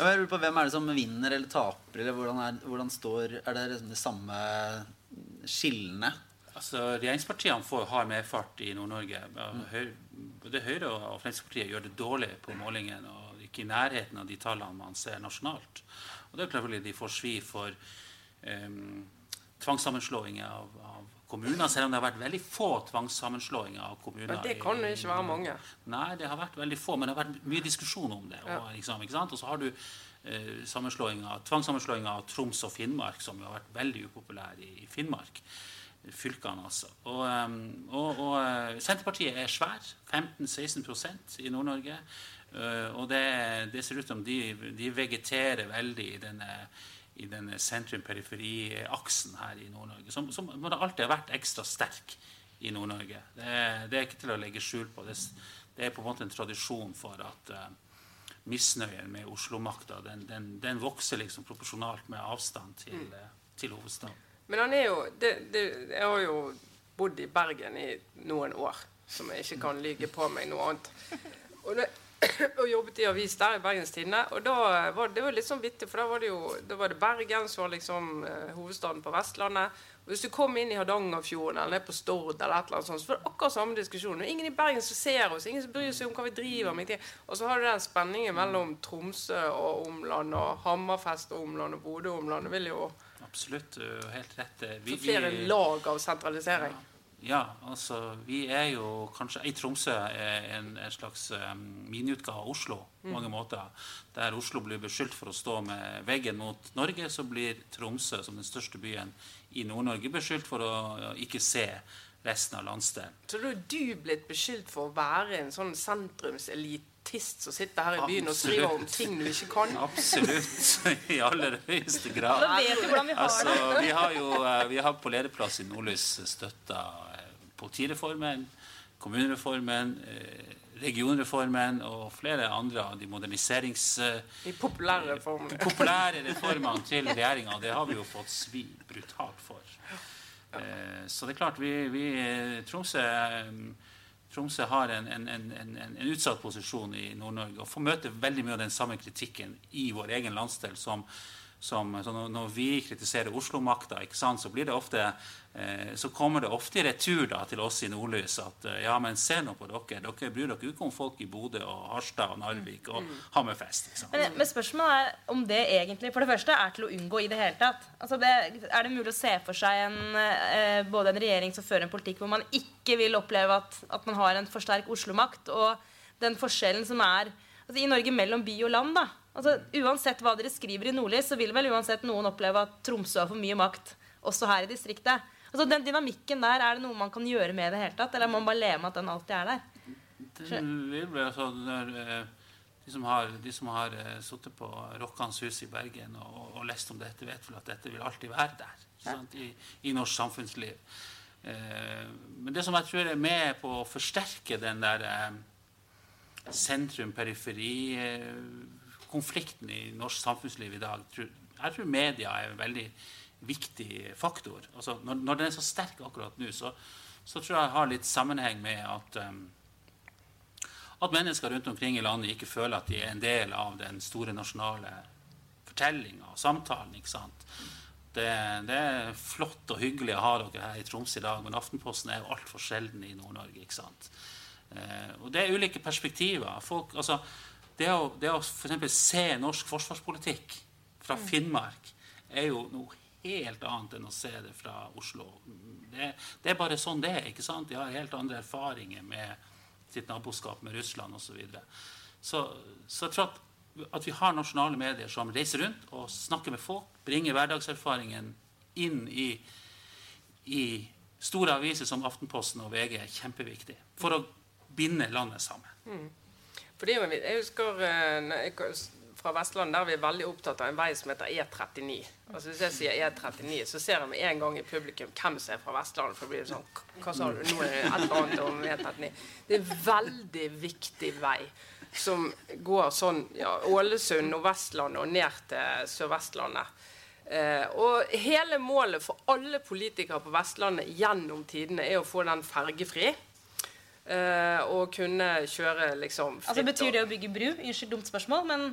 Ja, jeg lurer på Hvem er det som vinner eller taper? eller Hvordan, er, hvordan står, er det liksom de samme skillene? Altså, Regjeringspartiene får, hard medfart i Nord-Norge. Både Høyre og Fremskrittspartiet gjør det dårlig på målingen og ikke i nærheten av de tallene man ser nasjonalt. Og det er klart at de får svi for um, tvangssammenslåinger av, av kommuner, selv om det har vært veldig få tvangssammenslåinger av kommuner. Men det kan jo ikke være mange. Nei, det har vært veldig få, men det har vært mye diskusjon om det. Og, liksom, ikke sant? og så har du eh, sammenslåing av- Troms og Finnmark, som jo har vært veldig upopulær i, Finnmark. Fylkene, altså. Og, eh, og, og eh, Senterpartiet er svær. 15-16% i Nord-Norge. Eh, og det, det ser ut som de, de vegeterer veldig i denne, i denne sentrum-periferi-aksen her i Nord-Norge, som, som alltid har vært ekstra sterk i Nord-Norge. Det, det er ikke til å legge skjul på. Det, det er på en måte en tradisjon for at uh, misnøyen med Oslo-makta den, den, den vokser liksom proporsjonalt med avstand til, eh, til hovedstaden. Men han er jo det, det, Jeg har jo bodd i Bergen i noen år, som jeg ikke kan lyge på meg noe annet. Og det, og jobbet i avis der i Bergens Tidende. Og da var det var litt sånn vittig, for da var det jo da var det Bergen som var liksom eh, hovedstaden på Vestlandet. Og hvis du kom inn i Hardangerfjorden eller ned på Stord, eller et eller annet sånt, så var det akkurat samme diskusjon. Er ingen i Bergen som ser oss, ingen som bryr seg om hva vi driver med. Og så har du den spenningen mellom Tromsø og omland, og Hammerfest og omland, og Bodø og omland. Det vil jo Absolutt. Helt rett. Vi, flere lag av sentralisering. Ja, altså vi er jo kanskje I Tromsø er en, en slags um, miniutgave av Oslo på mange måter. Der Oslo blir beskyldt for å stå med veggen mot Norge, så blir Tromsø som den største byen i Nord-Norge beskyldt for å ja, ikke se resten av landsdelen. Så da er du blitt beskyldt for å være en sånn sentrumselitist som sitter her i byen og skriver om ting du ikke kan? Absolutt. I aller høyeste grad. Da vet du hvordan vi har Altså, vi har jo eh, vi har på lederplass i Nordlys støtta politireformen, kommunereformen, eh, regionreformen og flere andre av de moderniserings... De populære populære De populære reformene til regjeringa. Det har vi jo fått svi brutalt for. Eh, Så det er klart, vi, vi eh, Tromsø, eh, Tromsø har en, en, en, en, en utsatt posisjon i Nord-Norge og får møte veldig mye av den samme kritikken i vår egen landsdel som, som så når, vi kritiserer Oslo-makta, så blir det ofte eh, så kommer det ofte i retur da, til oss i Nordlys at eh, ja, men se nå på dere. Dere bryr dere ikke om folk i Bodø og Harstad og Narvik og Hammerfest. Ikke? Men, men spørsmålet er om det egentlig for det første er til å unngå i det hele tatt. Altså det, er det mulig å se for seg en, eh, både en regjering som fører en politikk hvor man ikke vil oppleve at, at man har en for sterk Oslo-makt, og den forskjellen som er altså i Norge mellom by og land? da. Altså Uansett hva dere skriver i Nordlys, så vil vel uansett noen oppleve at Tromsø har for mye makt, også her i distriktet. Altså Den dynamikken der, er det noe man kan gjøre med i det hele tatt? Eller må man bare leve med at den alltid er der? Det vil bli altså når, eh, de som har, de som har eh, sittet på Rokkans hus i Bergen og, og lest om dette, vet vel at dette vil alltid være der ikke sant? I, i norsk samfunnsliv. Eh, men det som jeg tror er med på å forsterke den der eh, sentrum-periferi-konflikten i norsk samfunnsliv i dag, jeg tror media er en veldig viktig faktor. Altså, når, når den er så sterk akkurat nå, så, så tror jeg det har litt sammenheng med at um, at mennesker rundt omkring i landet ikke føler at de er en del av den store nasjonale fortellinga og samtalen. ikke sant? Det, det er flott og hyggelig å ha dere her i Troms i dag, men Aftenposten er jo altfor sjelden i Nord-Norge. ikke sant? Eh, og det er ulike perspektiver. Folk, altså, det å, det å for eksempel se norsk forsvarspolitikk fra Finnmark er jo noe helt annet enn å se det fra Oslo. Det, det er bare sånn det er. ikke sant? De har helt andre erfaringer med sitt naboskap med Russland osv. Så, videre. så Så jeg tror at, at vi har nasjonale medier som reiser rundt og snakker med folk, bringer hverdagserfaringen inn i, i store aviser som Aftenposten og VG, er kjempeviktig for å binde landet sammen. For det vit- Jeg husker eh, jeg fra Vestland der vi er veldig opptatt av en vei som heter E39. Altså Hvis jeg sier E39, så ser jeg med en gang i publikum hvem som er fra Vestlandet. For det blir sånn Hva sa du? Nå er det et eller annet om E39. Det er en veldig viktig vei som går sånn ja, Ålesund og Vestlandet og ned til Sør-Vestlandet. Eh, og hele målet for alle politikere på Vestlandet gjennom tidene er å få den fergefri. Eh, og kunne kjøre liksom Altså Betyr det å bygge bru? Unnskyld, dumt spørsmål, men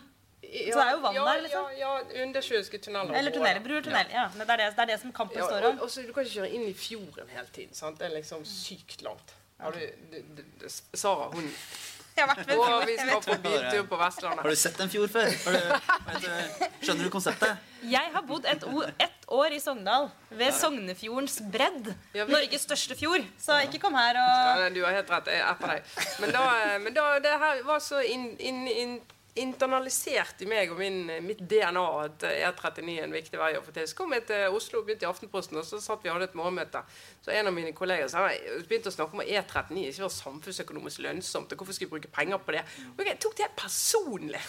ja, Så det er jo vann ja, der, liksom? Ja, ja undersjøiske tunneler. Eller tunneler, Bru eller tunnel. Ja, men det er det, det er det som kampen Ja, står og, om. og så Du kan ikke kjøre inn i fjorden hele tiden. Sant? Det er liksom sykt langt. Har du, du, du, du, Sara, hun (laughs) Jeg har vært med Og vi skal på biltur på Har du sett en fjord før? Har du, du, skjønner du konseptet? Jeg har bodd et, ett år i Sogndal, ved Sognefjordens bredd. Norges største fjord. Så ikke kom her og ja, du har helt rett. Jeg er etter deg. Men da, men da det her var så inn, in, in, internalisert i meg og min, mitt DNA at E39 er en viktig vei å få til. Så kom jeg til Oslo og begynte i Aftenposten, og så satt vi og hadde et morgenmøte. Så en av mine kolleger sa begynte å snakke om at E39 ikke var samfunnsøkonomisk lønnsomt. og Hvorfor skulle vi bruke penger på det? Og jeg tok det helt personlig.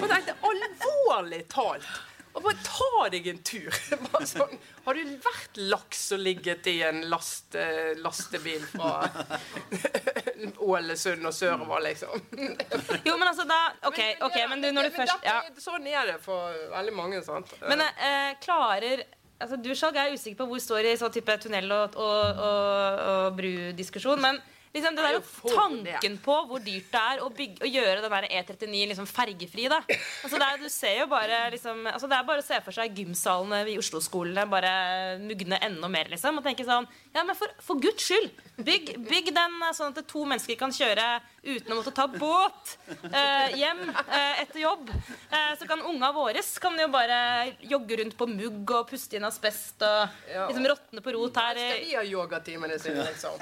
Og tenkte alvorlig talt. Og bare ta deg en tur. (laughs) Sånn, har du vært laks og ligget i en last, eh, lastebil fra (laughs) Ålesund og sørover, liksom? (laughs) Jo, men altså da OK, ok, men du, når du først ja. Sånn er det for veldig mange. sant? Men eh, klarer altså Du Skjalg, er usikker på hvor står i sånn type tunnel- og, og, og, og brudiskusjon. Men liksom, det er der, jo tanken på hvor dyrt det er å, bygge, å gjøre den der E39 liksom fergefri. da. Altså, det er, du ser jo bare, liksom, altså, det er bare å se for seg gymsalene i Oslo-skolene bare mugne enda mer. liksom, og tenke sånn, ja, men for, for guds skyld, bygg, bygg den eh, sånn at to mennesker kan kjøre uten å måtte ta båt eh, hjem eh, etter jobb. Eh, så kan unga våre kan jo bare jogge rundt på mugg og puste inn asbest og liksom råtne på rot her. Skal vi ha yogatimene sine, liksom?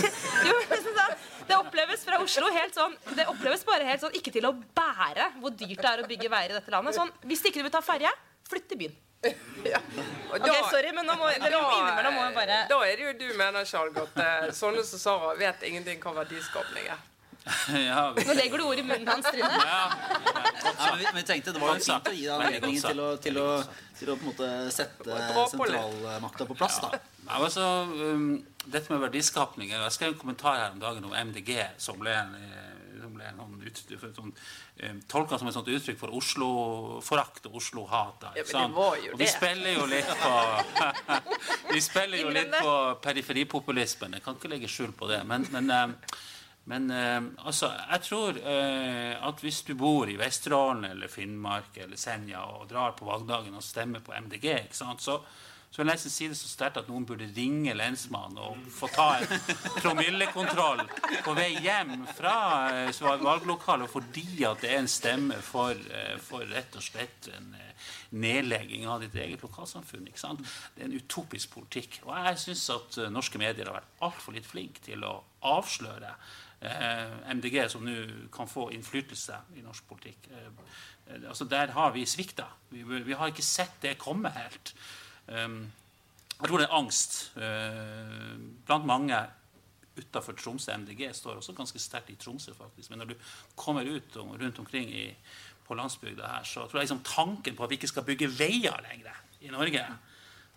(laughs) jo, liksom sånn, det oppleves fra Oslo helt sånn Det oppleves bare helt sånn ikke til å bære hvor dyrt det er å bygge veier i dette landet. Sånn, hvis ikke du vil ta ferje, flytt til byen. (laughs) Ja. Da, Ok, sorry, men nå må, da, innimellom må jeg bare da er det jo du mener, Charlotte, at eh, sånne som Sara vet ingenting hva verdiskapning er. (laughs) Ja, vi- Nå legger du ord i munnen hans, Trine. ja, Ja, men vi, men vi tenkte Det var jo fint å gi deg anledningen til å, til å, til å på en måte sette sentralmakta på plass. da Ja, altså, um, dette med verdiskapning Jeg skrev en kommentar her om dagen om MDG, som ble en, eh, som ble en sånn sånn, um, tolka som et sånt uttrykk for Oslo-forakt og Oslo-hat. Ja, men det var jo og vi det. spiller jo litt på (laughs) Vi spiller jo litt på periferipopulismen. Jeg kan ikke legge skjul på det. Men, men, um, men eh, altså, jeg tror eh, at hvis du bor i Vesterålen eller Finnmark eller Senja og drar på valgdagen og stemmer på MDG, ikke sant, så så jeg nesten si det så sterkt at noen burde ringe lensmannen og få ta en promillekontroll på vei hjem fra eh, valglokalet fordi at det er en stemme for, eh, for rett og slett en eh, nedlegging av ditt eget lokalsamfunn. ikke sant? Det er en utopisk politikk. Og jeg syns at norske medier har vært altfor litt flinke til å avsløre MDG, som nå kan få innflytelse i norsk politikk. Altså Der har vi svikta. Vi, vi har ikke sett det komme helt. Um, jeg tror det er angst uh, blant mange utafor Tromsø. MDG står også ganske sterkt i Tromsø, faktisk. Men når du kommer ut og rundt omkring i, på landsbygda her, så tror jeg liksom tanken på at vi ikke skal bygge veier lenger i Norge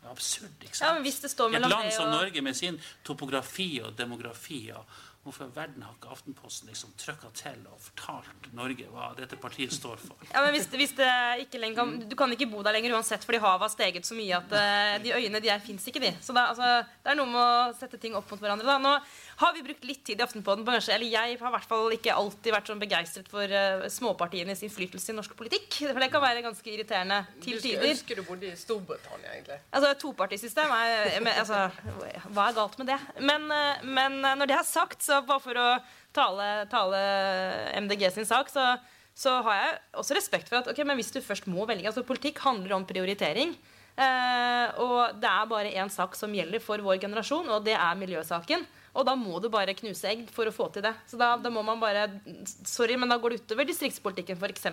det er absurd. ikke sant? Ja, I et land som Norge med sin topografi og demografi og Hvorfor i verden har ikke Aftenposten liksom trykka til og fortalt Norge hva dette partiet står for? ja, men hvis, hvis det ikke lenger kan, Du kan ikke bo der lenger uansett fordi havet har steget så mye at eh, de øyene de er, fins ikke, de. Så det, er- altså, det er noe med å sette ting opp mot hverandre. Da. Nå har vi brukt litt tid i Aftenposten på kanskje, eller jeg har i hvert fall ikke alltid vært sånn begeistret for uh, småpartienes innflytelse i norsk politikk. For det kan være ganske irriterende Du til skulle tider. ønske du bodde i Storbritannia, egentlig. Altså, et Topartisystem er altså, Hva er galt med det? Men, eh, men eh, når det er sagt, så bare for å tale, tale MDG sin sak, så, så har jeg også respekt for at okay, men hvis du først må velge altså Politikk handler om prioritering. Eh, og det er bare én sak som gjelder for vår generasjon, og det er miljøsaken. Og da må du bare knuse egg for å få til det. Så da, da må man bare Sorry, men da går det utover distriktspolitikken, f.eks.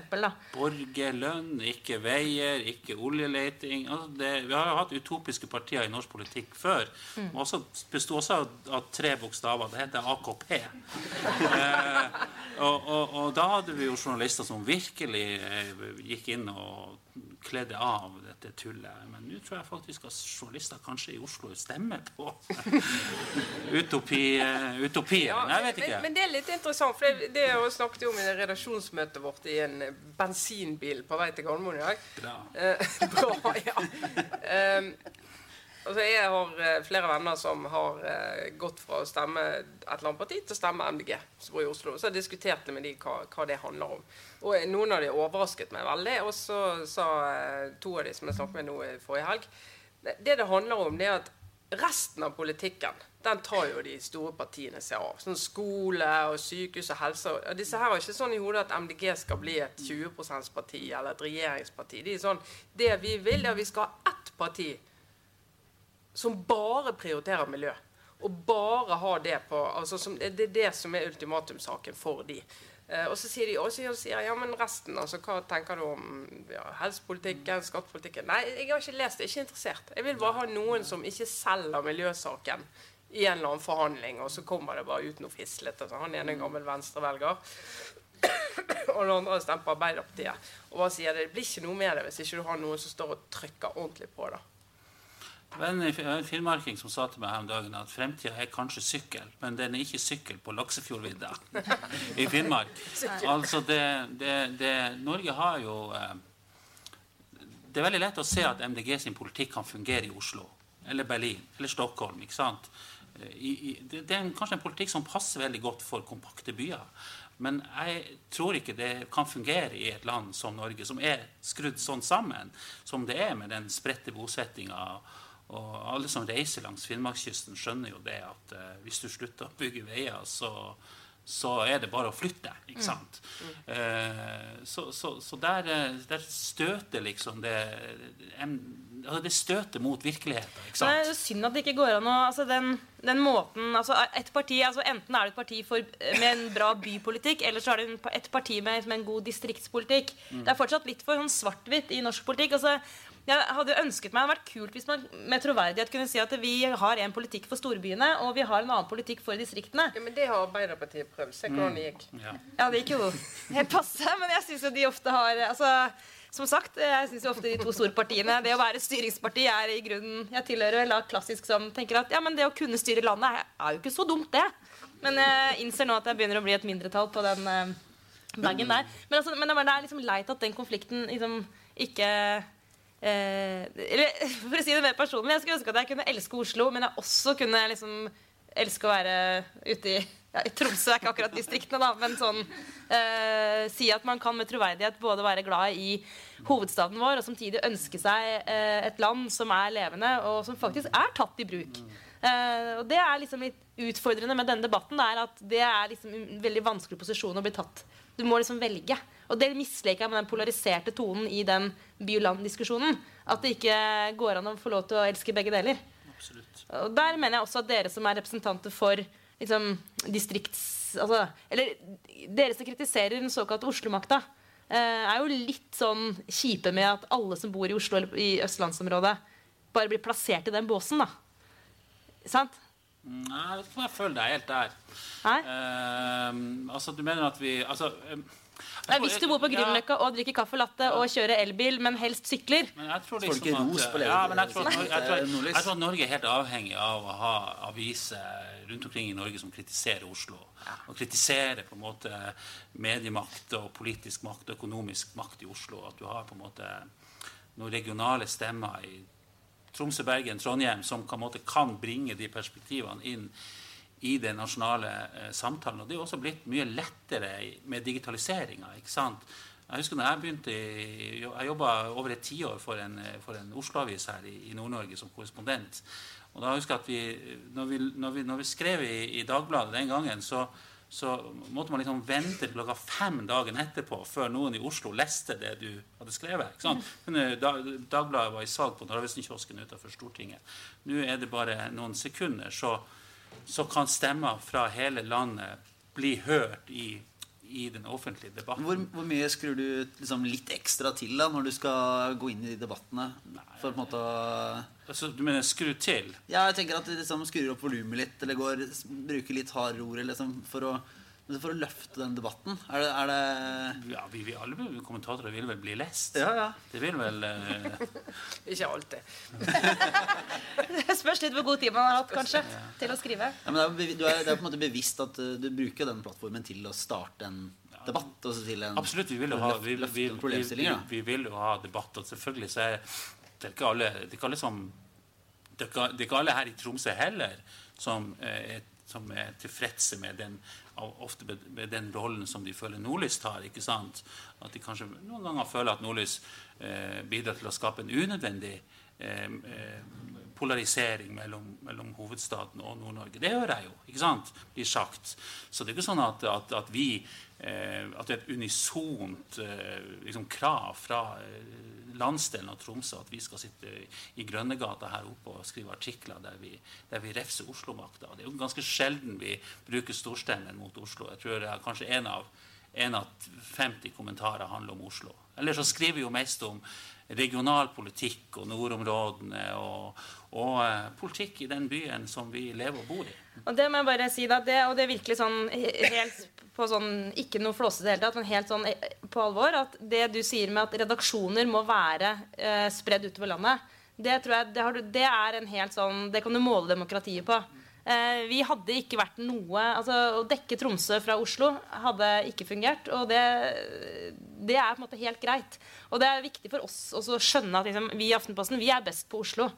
Borgerlønn, ikke veier, ikke oljeleting. Altså det, vi har jo hatt utopiske partier i norsk politikk før. Mm. Og også besto også av, av tre bokstaver. Det heter AKP. (laughs) eh, og, og, og da hadde vi jo journalister som virkelig eh, gikk inn og kledde av dette tullet. Men nå tror jeg faktisk at journalister kanskje i Oslo stemmer på (laughs) utopi, eh, utopien. Ja, jeg vet ikke. Men, men det er litt interessant, for det, det har jeg snakket jo om i redaksjonsmøtet vårt i en bensinbil på vei til Gardermoen i dag. Bra. Eh, (laughs) bra, ja. Um, (laughs) altså jeg har eh, flere venner som har eh, gått fra å stemme et eller annet parti til å stemme MDG, som bor i Oslo. Så jeg diskuterte med dem hva, hva det handler om. Og eh, noen av dem overrasket meg veldig, og så sa to av dem som jeg snakket med nå i forrige helg det det handler om, det er at resten av politikken den tar jo de store partiene seg av. Sånn skole og sykehus og helse. Og disse her har ikke sånn i hodet at MDG skal bli et 20 %-parti eller et regjeringsparti. De er sånn, Det vi vil, er at vi skal ha ett parti som bare prioriterer miljø. Og bare har det på altså som, Det er det som er ultimatumsaken for de. Eh, og så sier de og så sier ja, men resten, altså, hva tenker du om ja, helsepolitikken, skattepolitikken? Nei, jeg har ikke lest det. Ikke interessert. Jeg vil bare ha noen som ikke selger miljøsaken i en eller annen forhandling, og så kommer det bare ut noe fislete. Altså. Han ene er en gammel venstrevelger. (coughs) og den andre stemt på Arbeiderpartiet. Og bare sier det, det blir ikke noe med det hvis ikke du har noen som står og trykker ordentlig på det. En finnmarking som sa til meg her om dagen at fremtida er kanskje sykkel, men den er ikke sykkel på Laksefjordvidda (laughs) i Finnmark. Altså det, det, det Norge har jo eh, Det er veldig lett å se at MDG sin politikk kan fungere i Oslo eller Berlin eller Stockholm. ikke sant? i, i, det, det er en, kanskje en politikk som passer veldig godt for kompakte byer. Men jeg tror ikke det kan fungere i et land som Norge, som er skrudd sånn sammen som det er med den spredte bosettinga. Og alle som reiser langs Finnmarkskysten, skjønner jo det at eh, hvis du slutter å bygge veier, så, så er det bare å flytte. ikke sant? Mm. Uh, så, så, så der, der, støter liksom det altså Det støter mot virkeligheten. ikke sant? Det er synd at det ikke går an å altså den, den, måten altså et parti, altså Enten er det et parti for, med en bra bypolitikk, eller så er det et parti med, med en god distriktspolitikk. Mm. Det er fortsatt litt for sånn svart-hvitt i norsk politikk. altså jeg hadde ønsket meg, Det hadde vært kult hvis man med troverdighet kunne si at vi har en politikk for storbyene, og vi har en annen politikk for distriktene. Ja, Men det har Arbeiderpartiet prøvd. Se hvordan det gikk. Ja. ja, det gikk jo helt passe, men jeg syns jo de ofte har altså som sagt, jeg synes jo ofte de to store partiene Det å være styringsparti er i grunnen Jeg tilhører vel da klassisk som tenker at ja, men det å kunne styre landet er, jo ikke så dumt, det. Men jeg innser nå at jeg begynner å bli et mindretall på den uh, bagen der. Men, altså, men, det er liksom leit at den konflikten liksom ikke uh, Eller (laughs) for å si det mer personlig, jeg skulle ønske at jeg kunne elske Oslo, men jeg også kunne liksom elske å være ute i ja, Tromsø er ikke akkurat distriktene, da, men sånn eh, Si at man kan med troverdighet både være glad i hovedstaden vår og samtidig ønske seg eh, et land som er levende, og som faktisk er tatt i bruk. Eh, og Det er liksom litt utfordrende med denne debatten. Det er at det er liksom en veldig vanskelig posisjon å bli tatt. Du må liksom velge. Og det misliker jeg med den polariserte tonen i den by-land-diskusjonen. At det ikke går an å få lov til å elske begge deler. Absolutt. Og Der mener jeg også at dere som er representanter for liksom, distrikts... Altså, eller dere som kritiserer den såkalte Oslo-makta, eh, er jo litt sånn kjipe med at alle som bor i Oslo eller i østlandsområdet, bare blir plassert i den båsen. da. Sant? Nei, jeg vet ikke om jeg føler deg helt der. Nei? Uh, altså, du mener at vi altså, Nei, hvis du bor på Grünerløkka og drikker kaffe latte og kjører elbil, men helst sykler men jeg tror liksom at, ja, men jeg tror, at, jeg, tror, jeg, tror at Norge er helt avhengig av å ha aviser rundt omkring i Norge som kritiserer Oslo. Og kritiserer på en måte mediemakt og politisk makt og økonomisk makt i Oslo. At du har på en måte noen regionale stemmer i Tromsø, Bergen, Trondheim som kan, måte, kan bringe de perspektivene inn i den nasjonale eh, samtalen. Og det er også blitt mye lettere med digitaliseringa. Jeg husker når jeg begynte Jeg jobba over et tiår for en, for en Oslo-avis her i, i Nord-Norge som korrespondent. Og da husker jeg at vi, når, vi, når, vi, når vi skrev i, i, Dagbladet den gangen, så, så måtte man liksom vente til klokka fem dagen etterpå før noen i Oslo leste det du hadde skrevet. Ikke sant? Dagbladet var i salg på Narvesen-kiosken utenfor Stortinget. Nå er det bare noen sekunder, så så kan stemmer fra hele landet bli hørt i, i den offentlige debatten. Hvor, hvor, mye skrur du liksom litt ekstra til da, når du skal gå inn i de debattene? For på en måte altså, Du mener skru til? Ja, jeg tenker at du liksom skrur opp volumet litt, eller går, bruker litt hardere ord liksom, for å for å løfte den debatten? Er det, er det Ja, vi, vi, alle kommentatorer vil vel bli lest. Ja, ja. Det vil vel uh... (laughs) Ikke alltid. (laughs) det spørs litt hvor god tid man har hatt, kanskje, ja. til å skrive. Ja, men det er, er, det er på en måte bevisst at uh, du bruker den plattformen til å starte en debatt. til en, Absolutt. Vi vil jo ha, vi, vi, vi, vil jo ha debatt. Og selvfølgelig så er det ikke alle Det er ikke alle som det er ikke alle her i Tromsø heller som eh, er som er tilfredse med den, ofte med den rollen som de føler Nordlys tar. ikke sant? At de kanskje noen ganger føler at Nordlys eh, bidrar til å skape en unødvendig polarisering mellom, mellom, hovedstaden og Nord-Norge. Det hører jeg jo. ikke sant? blir sagt. Så det er ikke sånn at, at, at vi eh, at det er et unisont eh, liksom, krav fra eh, landsdelen av Tromsø at vi skal sitte i Grønnegata her oppe og skrive artikler der vi, der vi refser Oslo-makta. Det er jo ganske sjelden vi bruker storstemmen mot Oslo. Jeg tror er kanskje en av, en av 50 kommentarer handler om Oslo. Eller så skriver vi jo mest om regionalpolitikk og nordområdene og, og uh, politikk i den byen som vi lever og bor i. Og det må jeg bare si da, det, og det er virkelig sånn helt på sånn, Ikke noe flåsete i det hele tatt, men helt sånn eh, på alvor. At det du sier med at redaksjoner må være eh, spredd utover landet, det tror jeg det, har, det, er en helt sånn Det kan du måle demokratiet på. Uh, vi hadde ikke vært noe altså Å dekke Tromsø fra Oslo hadde ikke fungert. Og det, det er på en måte helt greit. Og det er viktig for oss å skjønne at liksom, vi i Aftenposten vi er best på Oslo.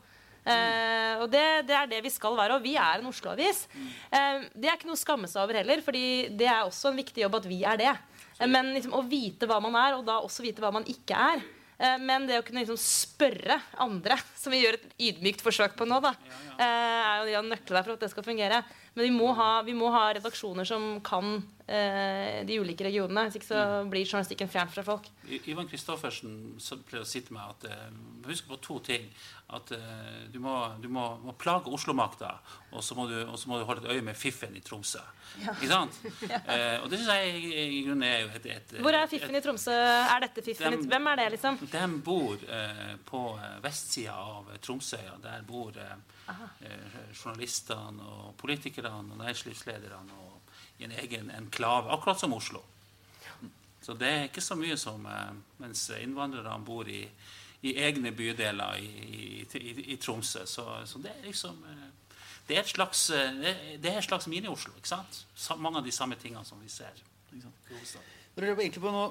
Uh, og det, det er det vi skal være. Og vi er en Oslo-avis. Uh, det er ikke noe å skamme seg over heller, fordi det er også en viktig jobb at vi er det. Uh, men liksom, å vite hva man er, og da også vite hva man ikke er. Eh, men det å kunne liksom spørre andre, som vi gjør et ydmykt forsøk på nå, da, eh, er jo de nøklene for at det skal fungere. Men vi må ha, vi må ha redaksjoner som kan eh, de ulike regionene. Hvis ikke så blir journalistikken fjernt fra folk. Ivan Kristoffersen pleier å si til meg at eh, husk på to ting. At eh, du, må, du må, må plage Oslo-makta, og så må, du, og så må du holde et øye med fiffen i Tromsø. Ikke sant? (laughs) Eh, og det syns jeg i, grunnen er jo et, et, Hvor er fiffen i Tromsø? Er dette fiffen i Dem- Hvem er det, liksom? De bor eh, på eh, vestsida av Tromsøya. Ja. Der bor eh, journalistene og politikerne og næringslivslederne og i en egen enklave, akkurat som Oslo. Så det er ikke så mye som eh, Mens innvandrerne bor i, i egne bydeler i, i, i, i Tromsø. Så, så det er liksom eh, Det er et slags, eh, det er et slags mini-Oslo. ikke sant? Mange av de samme tingene som vi ser. Ikke sant? Egentlig på Nå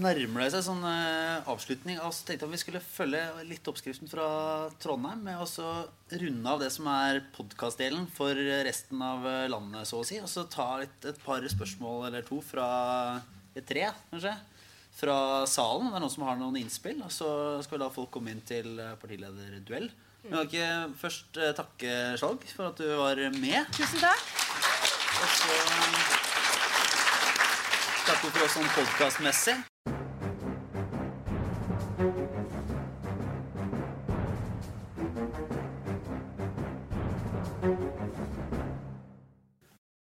nærmer det seg sånn eh, avslutning. Altså, tenkte at Vi skulle følge litt oppskriften fra Trondheim med å runde av det som er podkastdelen for resten av eh, landet, så å si. Og så ta litt, et par spørsmål eller to fra et tre, kanskje. Fra salen. Det er noen som har noen innspill. Og så skal vi la folk komme inn til eh, partilederduell. Men jeg kan ikke først eh, takke Skjalg for at du var med. Tusen takk. Og så takker for oss sånn podkastmessig.